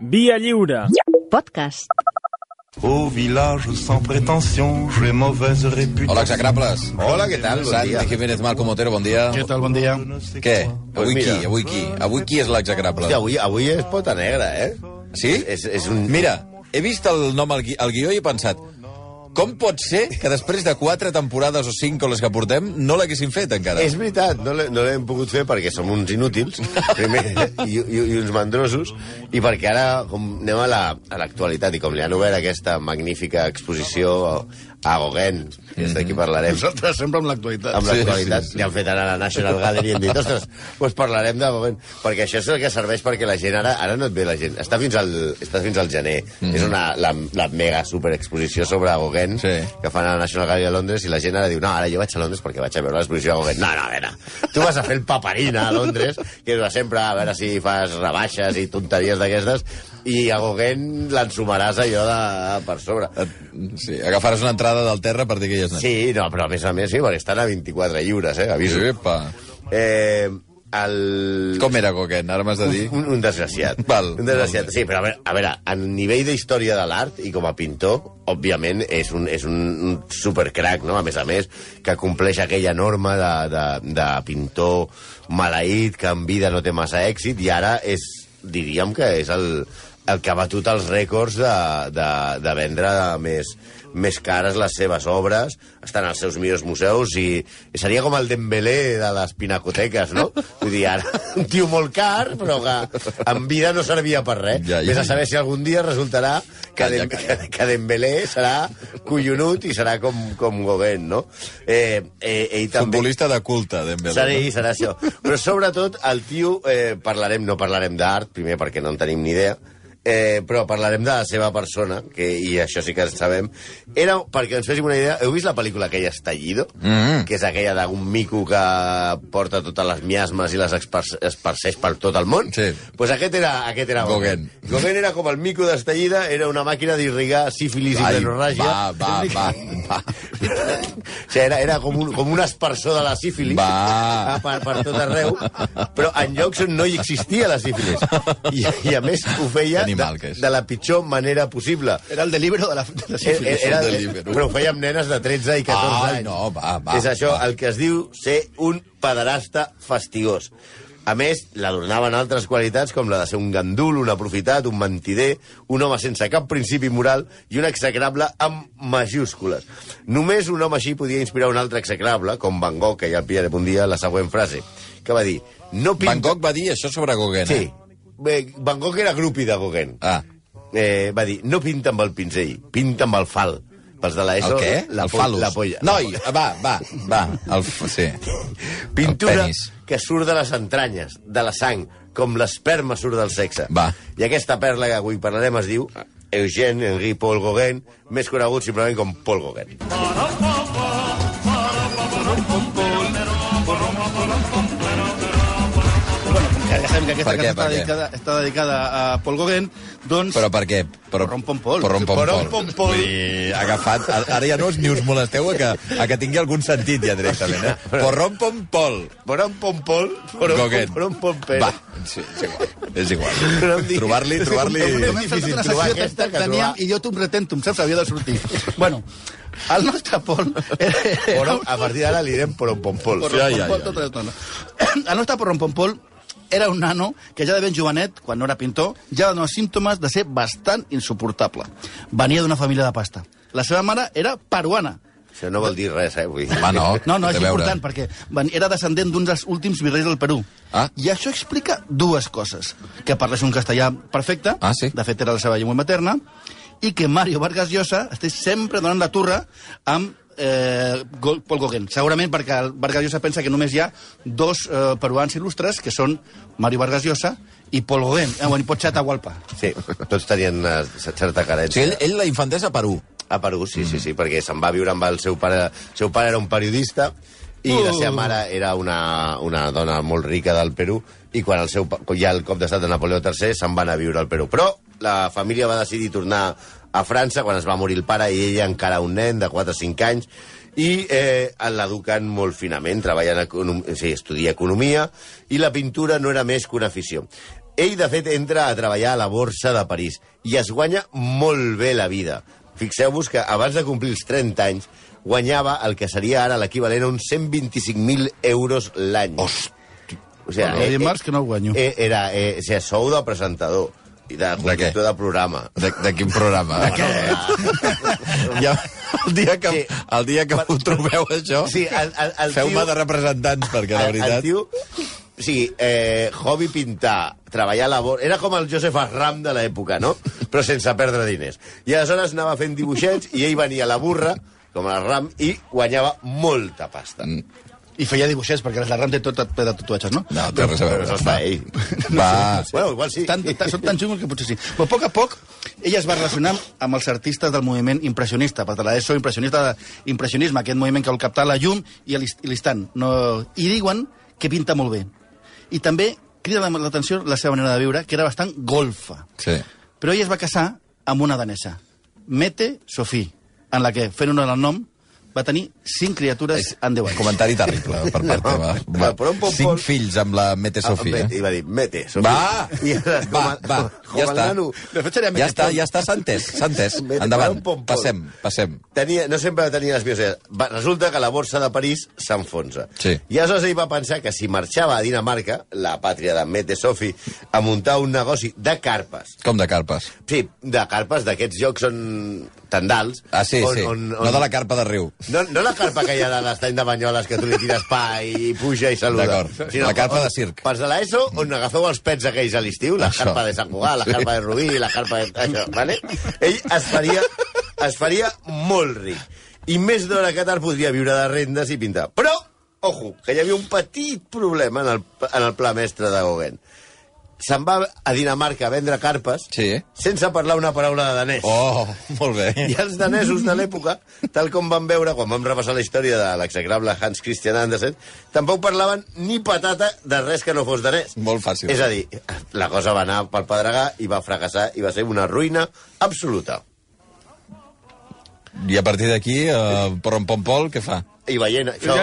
Via lliure. Podcast. Au village sans prétention, j'ai mauvaise réputation. Hola, execrables. Hola, què tal? Bon Santi dia. Jiménez, Malcom Otero, bon dia. Què tal, bon dia? Què? Avui qui? Avui qui? Avui qui és l'execrable? Hòstia, avui, avui és pota negra, eh? Sí? És, és un... Mira, he vist el nom al, gui al guió i he pensat com pot ser que després de quatre temporades o cinc o les que portem no l'haguessin fet encara? És veritat, no l'he- no l'hem pogut fer perquè som uns inútils, primer, i, i, i uns mandrosos, i perquè ara com anem a la- a l'actualitat, i com li han obert aquesta magnífica exposició a, Gauguin, que és d'aquí parlarem, Nosaltres sempre amb l'actualitat. amb l'actualitat, sí, sí. li han fet ara a la National Gallery i hem dit, ostres, doncs parlarem de Gauguin, perquè això és el que serveix perquè la gent ara, ara no et ve la gent, està fins al, està fins al gener, és una, la, la mega superexposició sobre Gauguin, Sí. que fan a la National Gallery de Londres, i la gent ara diu, no, ara jo vaig a Londres perquè vaig a veure l'exposició de Gauguin. No, no, a veure, tu vas a fer el paperina a Londres, que és sempre a veure si fas rebaixes i tonteries d'aquestes, i a Gauguin l'ensumaràs allò de, per sobre. Sí, agafaràs una entrada del terra per dir que hi és... Sí, no, però a més a més, sí, perquè estan a 24 lliures, eh, aviso. Epa. Eh, el... Com era Gauguin? Ara m'has de dir. Un, un desgraciat. Val. Un desgraciat. Sí, però a veure, a veure, a nivell d'història de l'art i com a pintor, òbviament és un, és un, un supercrac, no? A més a més, que compleix aquella norma de, de, de pintor maleït, que en vida no té massa èxit, i ara és, diríem que és el, el que ha batut els rècords de, de, de vendre més, més cares les seves obres, estan als seus millors museus i, i seria com el Dembélé de les pinacoteques, no? Vull dir, ara, un tio molt car, però que en vida no servia per res. Ja, ja. Vés a saber si algun dia resultarà que, Dem calla. que, que Dembélé serà collonut i serà com, com Gauguin, no? Eh, eh, ell també... Futbolista de culte, Dembélé. Serà, no? serà això. Però sobretot el tio, eh, parlarem, no parlarem d'art, primer perquè no en tenim ni idea, eh, però parlarem de la seva persona, que, i això sí que en sabem. Era, perquè ens féssim una idea, heu vist la pel·lícula aquella Estallido? Mhm. Que és aquella d'un mico que porta totes les miasmes i les espar esparceix per tot el món? Sí. pues aquest era, aquest era Gauguin. Gauguin era com el mico d'Estallida, era una màquina d'irrigar sífilis i Ai, plenorràgia. va, va, va, va. O sigui, era, era com, un, com un aspersor de la sífilis Va. per, per tot arreu, però en llocs on no hi existia la sífilis. I, i a més ho feia animal de, que és. de la pitjor manera possible. Era el delibero de la, de la Era, sífilis. era, de Deliveroo. però ho feia amb nenes de 13 i 14 Ai, anys. no, va, va, És això, va. el que es diu ser un pederasta fastigós. A més, l'adornaven altres qualitats com la de ser un gandul, un aprofitat, un mentider, un home sense cap principi moral i un execrable amb majúscules. Només un home així podia inspirar un altre execrable, com Van Gogh, que ja el pillarem un dia, la següent frase, que va dir... No pinta... Van Gogh va dir això sobre Gauguin, Sí. eh? Bé, Van Gogh era grupi de Gauguin. Ah, Eh, va dir, no pinta amb el pinzell, pinta amb el fal. Pels de l'ESO, el què? La, el. La polla. Noi, va, va, va. El, sí. Pintura El que surt de les entranyes, de la sang, com l'esperma surt del sexe. Va. I aquesta perla que avui parlarem es diu Eugène Henri Paul Gauguin, més conegut simplement com Paul Gauguin. Sabem que aquesta Per què, casa està per dedicada, està dedicada a Paul Gauguin, doncs... Però per què? Però, Porrom pom pol. Porrom pom Porrom pol. pom pol. Vull dir, agafat... Ara ja no us ni us molesteu a que, a que tingui algun sentit ja directament, eh? Porrom pom pol. Porom pom pol, porom pom pere. Va, sí, és igual. És igual. Trobar-li, trobar-li... Fet difícil trobar aquesta que que teníem trobar- idiotum retentum, saps? Havia de sortir. bueno, el nostre Paul... Era, Porom, a partir d'ara li direm porom pom pol. Porrom Ja, ja, pol ja. tota l'estona. El nostre Porrom pom pol era un nano que ja de ben jovenet, quan no era pintor, ja donava símptomes de ser bastant insuportable. Venia d'una família de pasta. La seva mare era peruana. Això no vol dir res, eh? Vull dir. Home, no. No, no, és veure. important, perquè era descendent d'un dels últims virreis del Perú. Ah. I això explica dues coses. Que parlés un castellà perfecte, Ah, sí? de fet era la seva llengua materna, i que Mario Vargas Llosa estés sempre donant la turra amb eh, Paul Gauguin. Segurament perquè el Vargas Llosa pensa que només hi ha dos eh, peruans il·lustres, que són Mario Vargas Llosa i Paul Gauguin. Eh, bueno, i pot ser Atahualpa. Sí, tots tenien una certa O sigui, carència. ell, ell la infantesa a Perú. A Perú, sí, sí, sí, perquè se'n va viure amb el seu pare. El seu pare era un periodista i la seva mare era una, una dona molt rica del Perú i quan el seu, ja el cop d'estat de Napoleó III se'n van a viure al Perú. Però la família va decidir tornar a França quan es va morir el pare i ella encara un nen de 4 o 5 anys i eh, l'eduquen molt finament, treballa en econom... sí, estudia economia i la pintura no era més que una afició. Ell, de fet, entra a treballar a la borsa de París i es guanya molt bé la vida. Fixeu-vos que abans de complir els 30 anys guanyava el que seria ara l'equivalent a uns 125.000 euros l'any. Hosti. O sigui, Bueno, dimarts que no guanyo. Eh, era, eh, o sigui, sou de presentador i de què? conductor de programa. De, de quin programa? De què? Ja, el dia que, Sí. el dia que ho trobeu, això, Sí, feu-me de representants, perquè la el, el veritat... tio, o sigui, eh, hobby pintar, treballar a la borsa... Era com el Joseph Arram de l'època, no? Però sense perdre diners. I aleshores anava fent dibuixets i ell venia a la burra, com el Ram, i guanyava molta pasta. Mm. I feia dibuixets, perquè la RAM té tot ple de tatuatges, no? No, té res a veure. fa ell. Va. Bueno, igual sí. Tan, tan, són tan xungos que potser sí. Però a poc a poc, ella es va relacionar amb els artistes del moviment impressionista, perquè la ESO, impressionista, impressionisme, aquest moviment que vol captar la llum i l'instant. No... I diuen que pinta molt bé. I també crida la- l'atenció la seva manera de viure, que era bastant golfa. Sí. Però ella es va casar amb una danesa, Mette Sofí, en la que, fent honor al nom, va tenir cinc criatures en 10 anys. Comentari terrible per part teva. Però, però un Cinc por- fills amb la Mete Sofia. Ah, I va dir, mete. Sofí. Va, I va, va, ja està. Ja Mete està, ja està, s'ha entès, s'ha entès. Mete Endavant, passem, passem. Tenia, no sempre tenia les. Va, resulta que la borsa de París s'enfonsa. Sí. I aleshores ell va pensar que si marxava a Dinamarca, la pàtria de Mette Sofi, a muntar un negoci de carpes. Com de carpes. Sí, de carpes, d'aquests jocs on... tendals. Ah, sí, on, sí. On, on, No de la carpa de riu. No, no la carpa que hi ha de l'estany de Banyoles, que tu li tires pa i puja i saluda. D'acord. La carpa on- de circ. Pels de l'ESO, on agafeu els pets aquells a l'estiu, la Això. carpa de Sant Cugat, la Sí. carpa de Rubí, la carpa de... Això, vale? Ell es faria, es faria molt ric. I més d'hora que tard podria viure de rendes i pintar. Però, ojo, que hi havia un petit problema en el, en el pla mestre de Gauguin. Se'n va a Dinamarca a vendre carpes Sí. sense parlar una paraula de danès. Oh, molt bé. I els danesos de l'època, tal com vam veure quan vam repassar la història de l'execrable Hans Christian Andersen, tampoc parlaven ni patata de res que no fos danès. Molt fàcil. És a dir, la cosa va anar pel pedregar i va fracassar i va ser una ruïna absoluta. I a partir d'aquí, uh, Porrompompol, què fa? I veient això...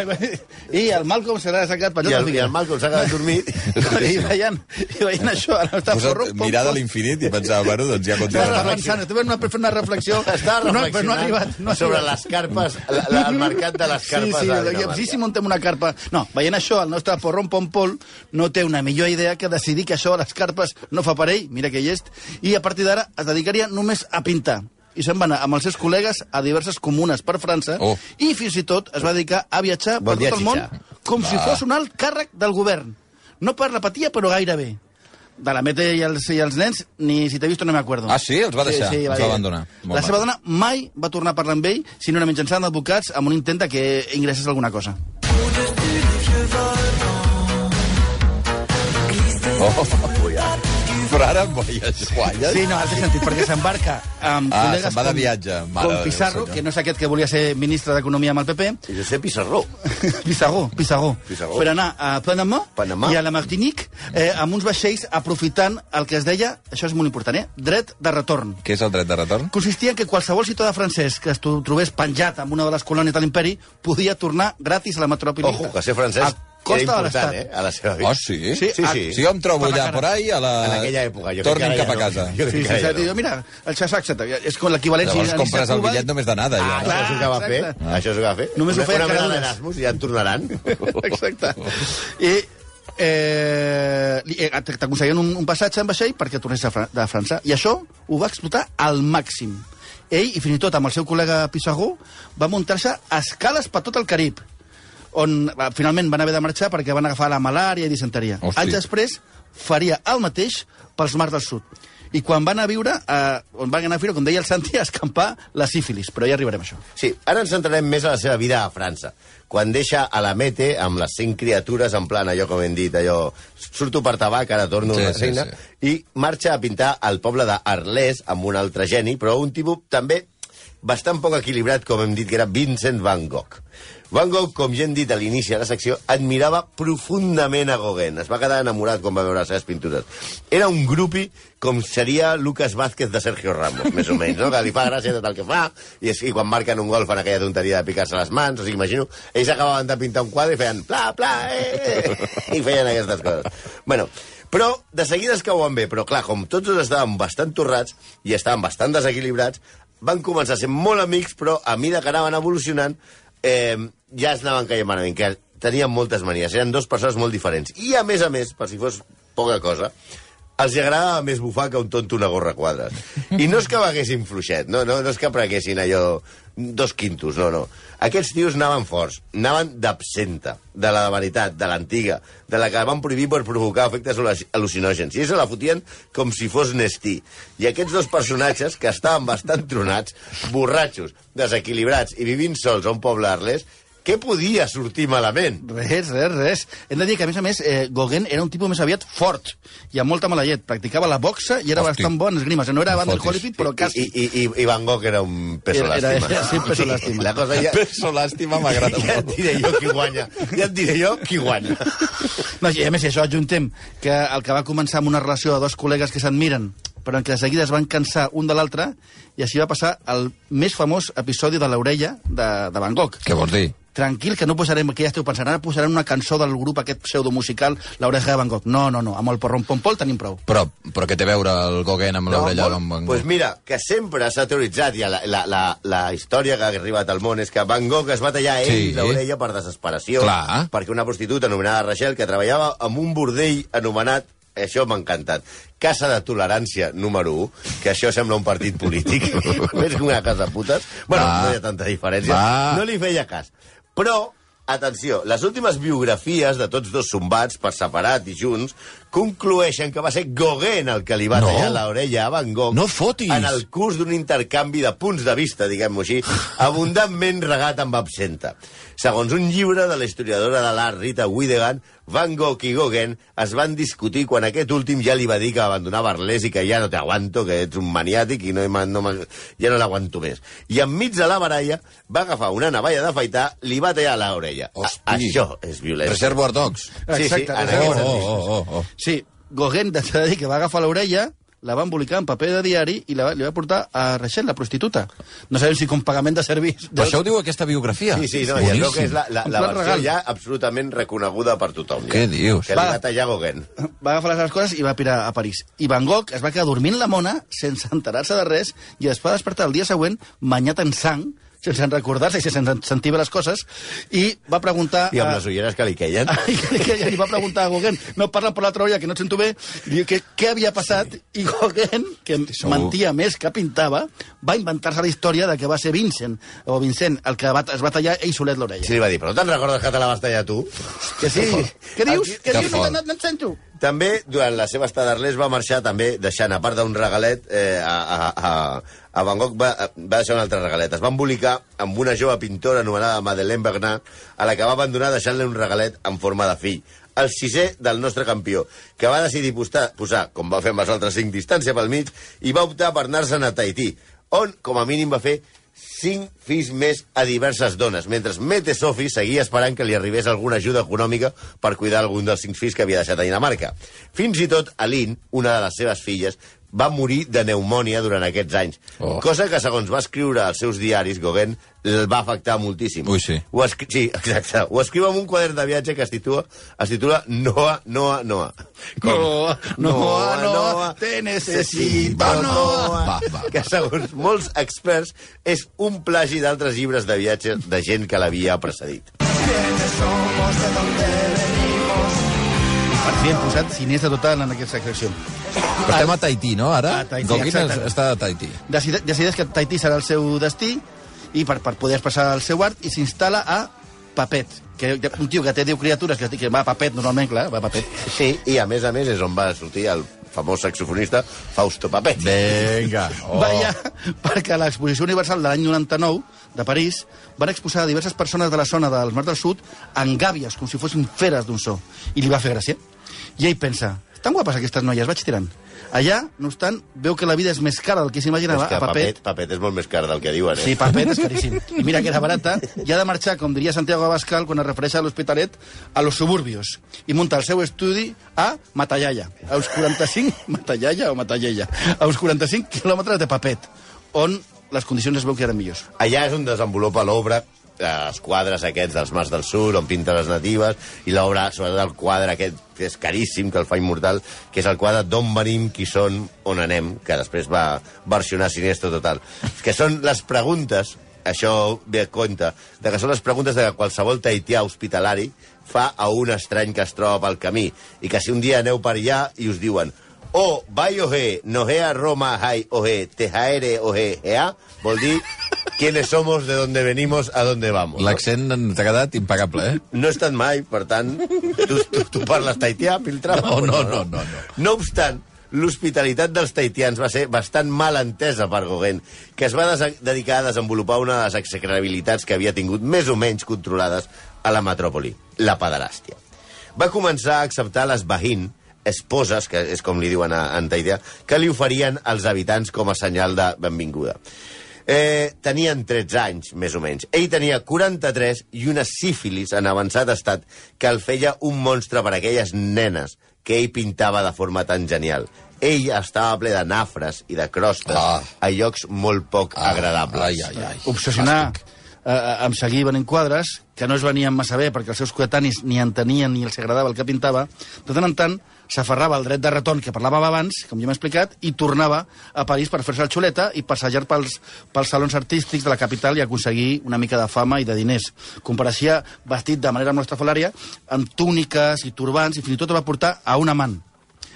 I el Malcolm serà sacat per I allò el, i el Malcolm s'ha quedat dormit. I veient, i veient això, ara està Posat porro, mirada a l'infinit i pensava, bueno, doncs ja Estava continuarà. estava fent una, fent una reflexió. Estava no, reflexionant però no ha arribat. No ha sobre arribat. les carpes, la, la, el mercat de les carpes sí, sí, a sí, sí, si muntem una carpa... No, veient això, el nostre porron Pompol no té una millor idea que decidir que això, les carpes, no fa per ell, mira que llest, i a partir d'ara es dedicaria només a pintar. I se'n va anar amb els seus col·legues a diverses comunes per França Oh. i fins i tot es va dedicar a viatjar Bon per tot el món com si Va. fos un alt càrrec del govern. No per la patia, però gairebé. De la Mete i els, i els nens, ni si t'he vist no me acuerdo. Ah, sí? Els va deixar? Els va abandonar. Molt La seva dona mai va tornar a parlar amb ell, sinó una mitjançant d'advocats amb un intent que ingressés alguna cosa. Oh, però ara amb boies gualles. Sí, no, ara té sentit, perquè s'embarca amb Ah, col·legues va de com, viatge, mare com de Pizarro, que no és aquest que volia ser ministre d'Economia amb el PP, I Josep Pissarró. Pissarro, Pissarro, Pissarro. per anar a Panamà, Panamà. i a la Martinique eh, amb uns vaixells aprofitant el que es deia, això és molt important, eh, dret de retorn. Què és el dret de retorn? Consistia en que qualsevol ciutadà francès que es tro- trobés penjat en una de les colònies de l'imperi podia tornar gratis a la metròpoli. Ojo, que ser francès a costa de l'Estat. eh, a la seva vida. Oh, sí? Sí, Sí, a- sí. Si jo em trobo allà cara. por ahí, a la... En aquella època, jo Tornin cap ja a no. casa. Jo crec Sí, sí, sí, ja no. mira, el xasac, és com l'equivalent... Llavors si compres el bitllet només d'anada, ja. Ah, Això és el que va fer. Això és el que va fer. Només ho feia una vegada dues. d'Erasmus i ja en tornaran. Exacte. I eh, eh, t'aconsellen un, un passatge en vaixell perquè tornés a Fra de França. I això ho va explotar al màxim. Ell, i fins i tot amb el seu col·lega Pissarro, va muntar-se a escales per tot el Carib, on finalment van haver de marxar perquè van agafar la malària i disenteria. Hosti. Anys després faria el mateix pels mars del sud. I quan van a viure, eh, on van anar a viure, com deia el Santi, a escampar la sífilis. Però ja arribarem a això. Sí, ara ens centrarem més a la seva vida a França. Quan deixa a la Mete amb les cinc criatures, en plan allò com hem dit, allò... Surto per tabac, ara torno Sí, a la sí, feina, i marxa a pintar al poble d'Arles amb un altre geni, però un tipus també bastant poc equilibrat, com hem dit, que era Vincent Van Gogh. Van Gogh, com ja hem dit a l'inici de la secció, admirava profundament a Gauguin. Es va quedar enamorat quan va veure les seves pintures. Era un grupi com seria Lucas Vázquez de Sergio Ramos, més o menys, no? que li fa gràcia tot el que fa, i, és, i quan marquen un gol fan aquella tonteria de picar-se les mans, o sigui, imagino, ells acabaven de pintar un quadre i feien pla, pla, eh, eh, i feien aquestes coses. Bueno, Però de seguida es cauen bé, però clar, com tots dos estaven bastant torrats i estaven bastant desequilibrats, van començar a ser molt amics, però a mesura que anaven evolucionant, eh, ja es anaven caient malament, que tenien moltes manies, eren dues persones molt diferents. I a més a més, per si fos poca cosa, els agradava més bufar que un tonto una gorra a quadres. I no és que vaguessin fluixet, no, no, no és que prenguessin allò dos quintos, no, no. Aquests tios anaven forts, anaven d'absenta, de la veritat, de l'antiga, de la que van prohibir per provocar efectes al·lu- al·lucinògens. I se la fotien com si fos Nestí. I aquests dos personatges, que estaven bastant tronats, borratxos, desequilibrats i vivint sols a un poble arlès, què podia sortir malament? Res, res, res. Hem de dir que, a més a més, eh, Gauguin era un tipus més aviat fort i amb molta mala llet. Practicava la boxa i era Hosti. bastant bon en esgrima. O sigui, no era Van der. Holyfield, però I, quasi. i, i, I Van Gogh era un peso Era- era- làstima. era- sí, peso làstima. La cosa ja... Peso làstima m'agrada Ja et molt. diré jo qui guanya. Ja et diré jo qui guanya. No, i a més, si això adjuntem que el que va començar amb una relació de dos col·legues que s'admiren, però en què de seguida es van cansar un de l'altre, i així va passar el més famós episodi de l'orella de, de Van Gogh. Què vols dir? Tranquil, que no posarem, que ja esteu pensant, ara posarem una cançó del grup aquest pseudomusical, l'oreja de Van Gogh. No, no, no, amb el porron pompol tenim prou. Però, però què té a veure el Gauguin amb l'orella? No, amb... Doncs pues mira, que sempre s'ha teoritzat, i la, la, la, la història que ha arribat al món és que Van Gogh es va tallar ell Sí. l'orella per desesperació, Clar. perquè una prostituta anomenada Rachel, que treballava amb un bordell anomenat això m'ha encantat. Casa de tolerància número 1, que això sembla un partit polític, més que una casa de putes. Bueno, Va. no hi ha tanta diferència. Va. No li feia cas. Però, atenció, les últimes biografies de tots dos sombats, per separat i junts, conclueixen que va ser Gauguin el que li va No. tallar l'orella a Van Gogh No fotis. en el curs d'un intercanvi de punts de vista, diguem-ho així, abundantment regat amb absenta. Segons un llibre de la historiadora de l'art Rita Widegan, Van Gogh i Gauguin es van discutir quan aquest últim ja li va dir que abandonava Arlés i que ja no t'aguanto, que ets un maniàtic i no, no, ja no l'aguanto més. I enmig de la baralla va agafar una navalla d'afaitar, li va tallar l'orella. Això és violència. Reservoir Dogs. Sí, sí, Exacte, en Oh, oh, oh, oh. Sí, Gauguin, de dir que va agafar l'orella, la va embolicar en paper de diari i la, va- li va portar a Rachel, la prostituta. No sabem si com pagament de serveis... Però això ho diu aquesta biografia? Sí, sí, no, i es veu que és la, la, la versió regal. ja absolutament reconeguda per tothom. Ja. Què dius? Que li Va. va tallar Gauguin. Va agafar les seves coses i va pirar a París. I Van Gogh es va quedar dormint la mona sense enterar-se de res i es va despertar el dia següent banyat en sang, sense recordar-se i sense sentir bé les coses, i va preguntar... I amb a- les ulleres que li queien. Que, li va preguntar a Gauguin, no parla per l'altra olla, que no et sento bé, i diu que què havia passat, i Gauguin, que Segur. mentia més que pintava, va inventar-se la història de que va ser Vincent, o Vincent, el que va, es va tallar ell solet l'orella. Sí, li va dir, però no te'n recordes que te la vas tallar tu? Que sí? Què dius? Què Que dius? No, no, no et sento. També, durant la seva estada a va marxar també deixant, a part d'un regalet, eh, a, a, a, a Van Gogh va, va deixar un altre regalet. Es va embolicar amb una jove pintora anomenada Madeleine Bernard, a la que va abandonar deixant-li un regalet en forma de fill. El sisè del nostre campió, que va decidir postar, posar, com va fer amb els altres cinc, distància pel mig, i va optar per anar-se'n a Tahití, on, com a mínim, va fer cinc fills més a diverses dones, mentre Mete Sofi seguia esperant que li arribés alguna ajuda econòmica per cuidar algun dels cinc fills que havia deixat a Dinamarca. Fins i tot Aline, una de les seves filles, va morir de pneumònia durant aquests anys. Oh. Cosa que, segons va escriure als seus diaris, Gauguin el va afectar moltíssim. Ui, sí. Ho escri... Sí, exacte. Ho escriu en un quadern de viatge que es titula, es titula Noa, Noa, Noa. Noa, Noa, Noa, te necesito, Noa. Va, va, Que segons molts experts és un plagi d'altres llibres de viatge de gent que l'havia precedit. Per fi hem posat ciners de total en aquesta secció. Però estem a Tahití, no, ara? A Tahití, Gauguin exacte. es- està a Tahití. Decide, decideix que Tahití serà el seu destí i per, per poder expressar el seu art i s'instal·la a Papet, que un tio que té 10 criatures, que, que va a Papet normalment, clar, va a Papet. Sí, i a més a més és on va sortir el famós saxofonista Fausto Papet. Vinga. Oh. Va allà perquè a l'exposició universal de l'any 99 de París van exposar a diverses persones de la zona dels Mars del Sud en gàbies, com si fossin feres d'un so. I li va fer gràcia. I ell pensa, estan guapes aquestes noies, vaig tirant. Allà, no obstant, veu que la vida és més cara del que s'imaginava a Papet. Papet, Papet és molt més car del que diuen, eh? Sí, Papet és caríssim. I mira que era barata. I ha de marxar, com diria Santiago Abascal, quan es refereix a l'Hospitalet, a los suburbios. I munta el seu estudi a Matallaya. A uns 45... Matallaya o Matallella? A uns 45 quilòmetres de Papet, on les condicions es veu que eren millors. Allà és on desenvolupa l'obra els quadres aquests dels Mars del Sur, on pinta les natives, i l'obra, sobretot el quadre aquest, que és caríssim, que el fa immortal, que és el quadre d'on venim, qui són, on anem, que després va versionar Sinestro Total. Que són les preguntes, això ve a compte, de que són les preguntes de que qualsevol taitià hospitalari fa a un estrany que es troba pel camí, i que si un dia aneu per allà i us diuen o vai oje, nohea Roma hai oje, tejaere oje, ea, vol dir quiénes somos, de dónde venimos, a dónde vamos. no? L'accent t'ha quedat impecable, eh? No he estat mai, per tant, tu, tu, tu parles taitià, Piltrava? No, no, no, no, no. No obstant, l'hospitalitat dels taitians va ser bastant mal entesa per Gauguin, que es va dedicar a desenvolupar una de les execrabilitats que havia tingut més o menys controlades a la metròpoli, la pederàstia. Va començar a acceptar les bahin, esposes, que és com li diuen a, en taitià, que li oferien als habitants com a senyal de benvinguda. Eh, tenien 13 anys, més o menys. Ell tenia 43 i una sífilis en avançat estat que el feia un monstre per a aquelles nenes que ell pintava de forma tan genial. Ell estava ple de nafres i de crostes Ah. a llocs molt poc agradables. Ai, ai, ai. obsessionar eh, amb seguir venent quadres, que no es venien massa bé perquè els seus coetanis ni entenien ni els agradava el que pintava, de tant en tant s'aferrava al dret de retorn que parlàvem abans, com ja m'he explicat, i tornava a París per fer-se el xuleta i passejar pels, pels salons artístics de la capital i aconseguir una mica de fama i de diners. Compareixia vestit de manera molt estrafolària, amb túniques i turbants, i fins i tot va portar a un amant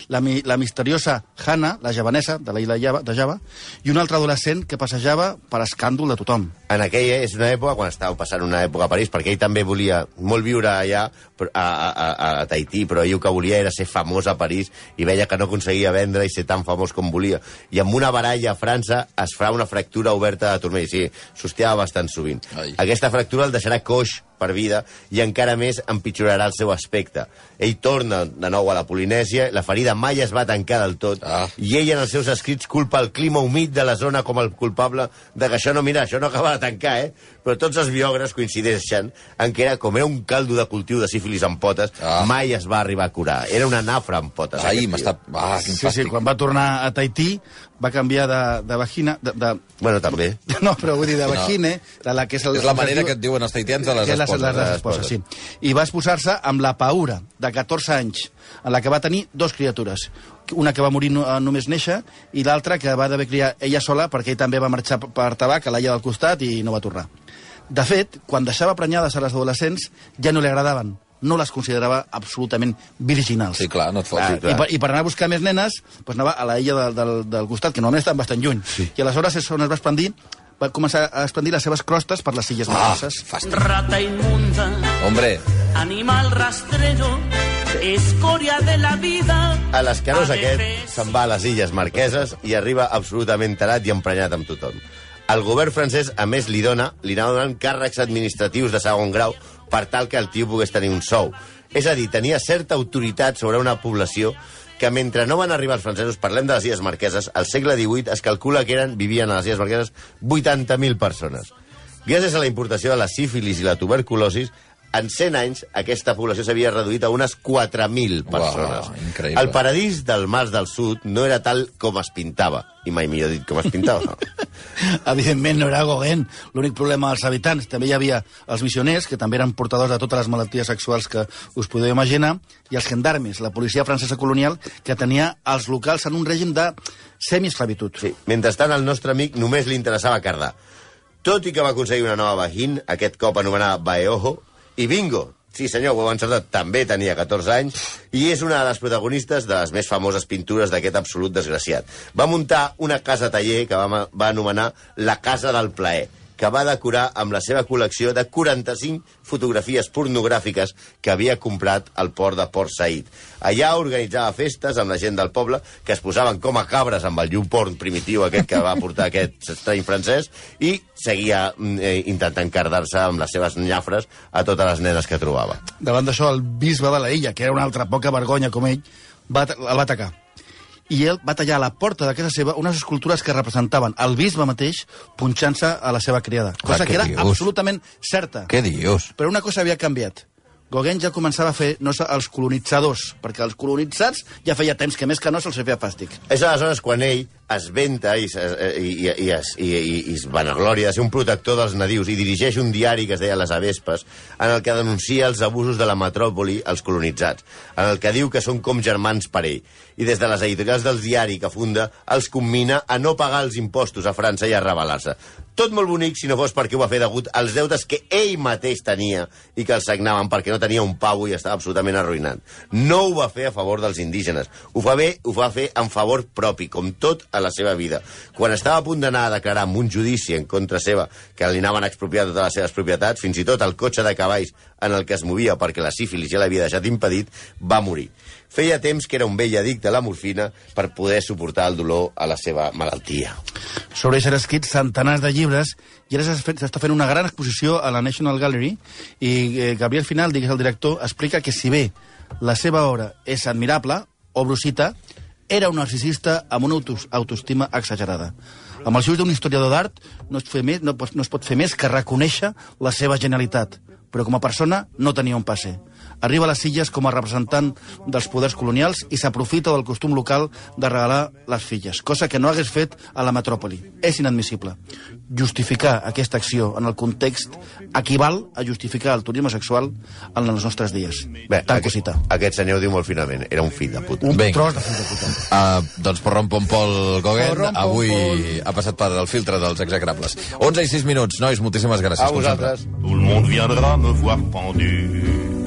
la, mi, la misteriosa Hanna, la javanesa de la illa Java, de Java, i un altre adolescent que passejava per escàndol de tothom. en aquella és una època, quan estava passant una època a París, perquè ell també volia molt viure allà, a, a, a, a Tahití, però ell el que volia era ser famós a París i veia que no aconseguia vendre i ser tan famós com volia. I amb una baralla a França es fa una fractura oberta de turmell. Sí, s'hostiava bastant sovint. Ai. Aquesta fractura el deixarà coix per vida i encara més empitjorarà el seu aspecte. Ell torna de nou a la Polinèsia, la ferida mai es va tancar del tot, Ah. i ell en els seus escrits culpa el clima humit de la zona com el culpable de que això no, mira, això no acaba de tancar, eh? Però tots els biògrafs coincideixen en que era com era un caldo de cultiu de sífilis amb potes, Ah. mai es va arribar a curar. Era una nafra amb potes. Ai, m'està... Ah, Sí, sí, quan va tornar a Tahití va canviar de, de vagina... De, de, Bueno, també. no, però vull dir de vagine, de la que és... El, És la manera que et diuen els taitians de les esposes. Les, les, les esposes, esposes. sí. I va esposar-se amb la Paura, de 14 anys, en la que va tenir dos criatures. Una que va morir no, només néixer i l'altra que va d'haver criar ella sola perquè ell també va marxar per tabac a l'illa del costat i no va tornar. De fet, quan deixava prenyades a les adolescents, ja no li agradaven. No les considerava absolutament virginals. Sí, clar, no et fotis. Ah, I per, I per anar a buscar més nenes, doncs anava a la illa del, del, del costat, que normalment estan bastant lluny. Sí. I aleshores és on es va expandir, va començar a expandir les seves crostes per les illes Ah, marqueses. fàstic. Rata inmunda, Hombre, animal rastrero, escoria de la vida. A l'escarós aquest se'n va a les illes marqueses i arriba absolutament tarat i emprenyat amb tothom. El govern francès, a més, li dona, li anava donant càrrecs administratius de segon grau per tal que el tio pogués tenir un sou. És a dir, tenia certa autoritat sobre una població que mentre no van arribar els francesos, parlem de les Illes Marqueses, al segle XVIII es calcula que eren, vivien a les Illes Marqueses 80.000 persones. Gràcies a la importació de la sífilis i la tuberculosis, en 100 anys aquesta població s'havia reduït a unes 4.000 persones. Uau, increïble. El paradís del Mar del Sud no era tal com es pintava. I mai millor dit com es pintava. Evidentment no era Gauguin l'únic problema dels habitants. També hi havia els missioners, que també eren portadors de totes les malalties sexuals que us podeu imaginar, i els gendarmes, la policia francesa colonial, que tenia els locals en un règim de semiesclavitud. Sí. Mentrestant, al nostre amic només li interessava cardar. Tot i que va aconseguir una nova vagin, aquest cop anomenada Baeojo, i bingo! Sí, senyor, ho heu encertat. També tenia 14 anys i és una de les protagonistes de les més famoses pintures d'aquest absolut desgraciat. Va muntar una casa taller que va, va anomenar la Casa del Plaer, que va decorar amb la seva col·lecció de 45 fotografies pornogràfiques que havia comprat al port de Port Said. Allà organitzava festes amb la gent del poble que es posaven com a cabres amb el llum porn primitiu aquest que va portar aquest estrany francès i seguia mm, eh, intentant cardar-se amb les seves nyafres a totes les nenes que trobava. Davant d'això, el bisbe de la illa, que era una altra poca vergonya com ell, va, el va atacar. I ell va tallar a la porta de casa seva unes escultures que representaven el bisbe mateix punxant-se a la seva criada. Cosa què que era dius? absolutament certa. què dius? Però una cosa havia canviat. Gauguin ja començava a fer no els colonitzadors, perquè els colonitzats ja feia temps que més que no se'ls feia fàstic. És aleshores quan ell es venta i, es- i, i, i, es, i, i, i es vanaglòria de ser un protector dels nadius i dirigeix un diari que es deia Les Avespes, en el que denuncia els abusos de la metròpoli als colonitzats, en el que diu que són com germans per ell. I des de les editorials del diari que funda els commina a no pagar els impostos a França i a rebel·lar-se. Tot molt bonic si no fos perquè ho va fer degut als deutes que ell mateix tenia i que els sagnaven perquè no tenia un pau i estava absolutament arruïnat. No ho va fer a favor dels indígenes. Ho fa bé, ho va fer en favor propi, com tot a la seva vida. Quan estava a punt d'anar a declarar amb un judici en contra seva que li anaven a expropiar totes les seves propietats, fins i tot el cotxe de cavalls en el que es movia perquè la sífilis ja l'havia deixat impedit, va morir. Feia temps que era un vell addicte a la morfina per poder suportar el dolor a la seva malaltia. Sobre això escrit centenars de llibres i ara s'està fent una gran exposició a la National Gallery i eh, Gabriel Final, digues el director, explica que si bé la seva obra és admirable, o brusita, era un narcisista amb una autos- autoestima exagerada. Amb els ulls d'un historiador d'art no, es fer més- no, no es pot fer més que reconèixer la seva genialitat, però com a persona no tenia un passe. Arriba a les illes com a representant dels poders colonials i s'aprofita del costum local de regalar les filles, cosa que no hagués fet a la metròpoli. És inadmissible. Justificar aquesta acció en el context equival a justificar el turisme sexual en els nostres dies. Bé, Tan aquest, cosita. aquest senyor ho diu molt finament. Era un fill de puta. Un Vinga. tros de fill de puta. Uh, doncs per Rompompol Gauguin, Por Ron avui ha passat per el filtre dels execrables. 11 i 6 minuts, nois, moltíssimes gràcies. A vosaltres. Tout le monde viendra me voir pendu,